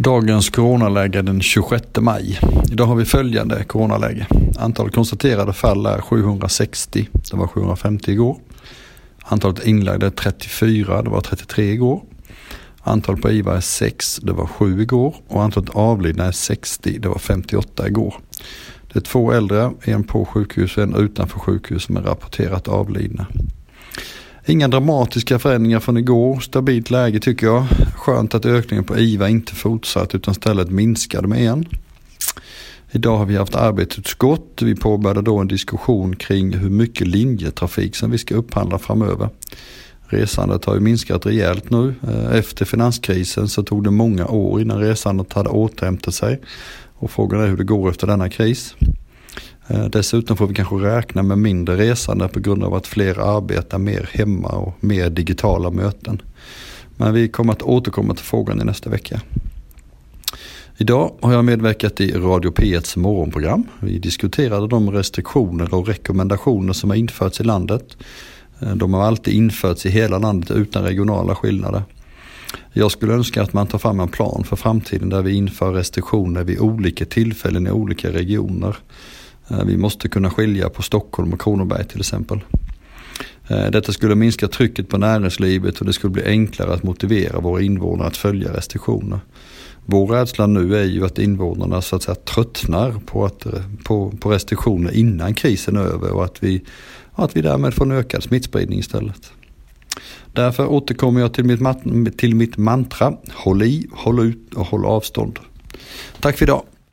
Dagens coronaläge den 26 maj. Idag har vi följande coronaläge. Antalet konstaterade fall är 760. Det var 750 igår. Antalet inlagda är 34. Det var 33 igår. Antalet på IVA är 6. Det var 7 igår. Och antalet avlidna är 60. Det var 58 igår. Det är två äldre, en på sjukhus och en utanför sjukhus som är rapporterat avlidna. Inga dramatiska förändringar från igår, stabilt läge tycker jag. Skönt att ökningen på IVA inte fortsatt utan istället minskade med en. Idag har vi haft arbetsutskott. Vi påbörjade då en diskussion kring hur mycket linjetrafik som vi ska upphandla framöver. Resandet har ju minskat rejält nu. Eh, efter finanskrisen så tog det många år innan resandet hade återhämtat sig. Och frågan är hur det går efter denna kris. Eh, dessutom får vi kanske räkna med mindre resande på grund av att fler arbetar mer hemma och mer digitala möten. Men vi kommer att återkomma till frågan i nästa vecka. Idag har jag medverkat i Radio P1s morgonprogram. Vi diskuterade de restriktioner och rekommendationer som har införts i landet. Eh, de har alltid införts i hela landet utan regionala skillnader. Jag skulle önska att man tar fram en plan för framtiden där vi inför restriktioner vid olika tillfällen i olika regioner. Eh, vi måste kunna skilja på Stockholm och Kronoberg till exempel. Eh, detta skulle minska trycket på näringslivet och det skulle bli enklare att motivera våra invånare att följa restriktioner. Vår rädsla nu är ju att invånarna så att säga tröttnar på, att, eh, på, på restriktioner innan krisen är över och att vi, att vi därmed får en ökad smittspridning istället. Därför återkommer jag till mitt, till mitt mantra, håll i, håll ut och håll avstånd. Tack för idag.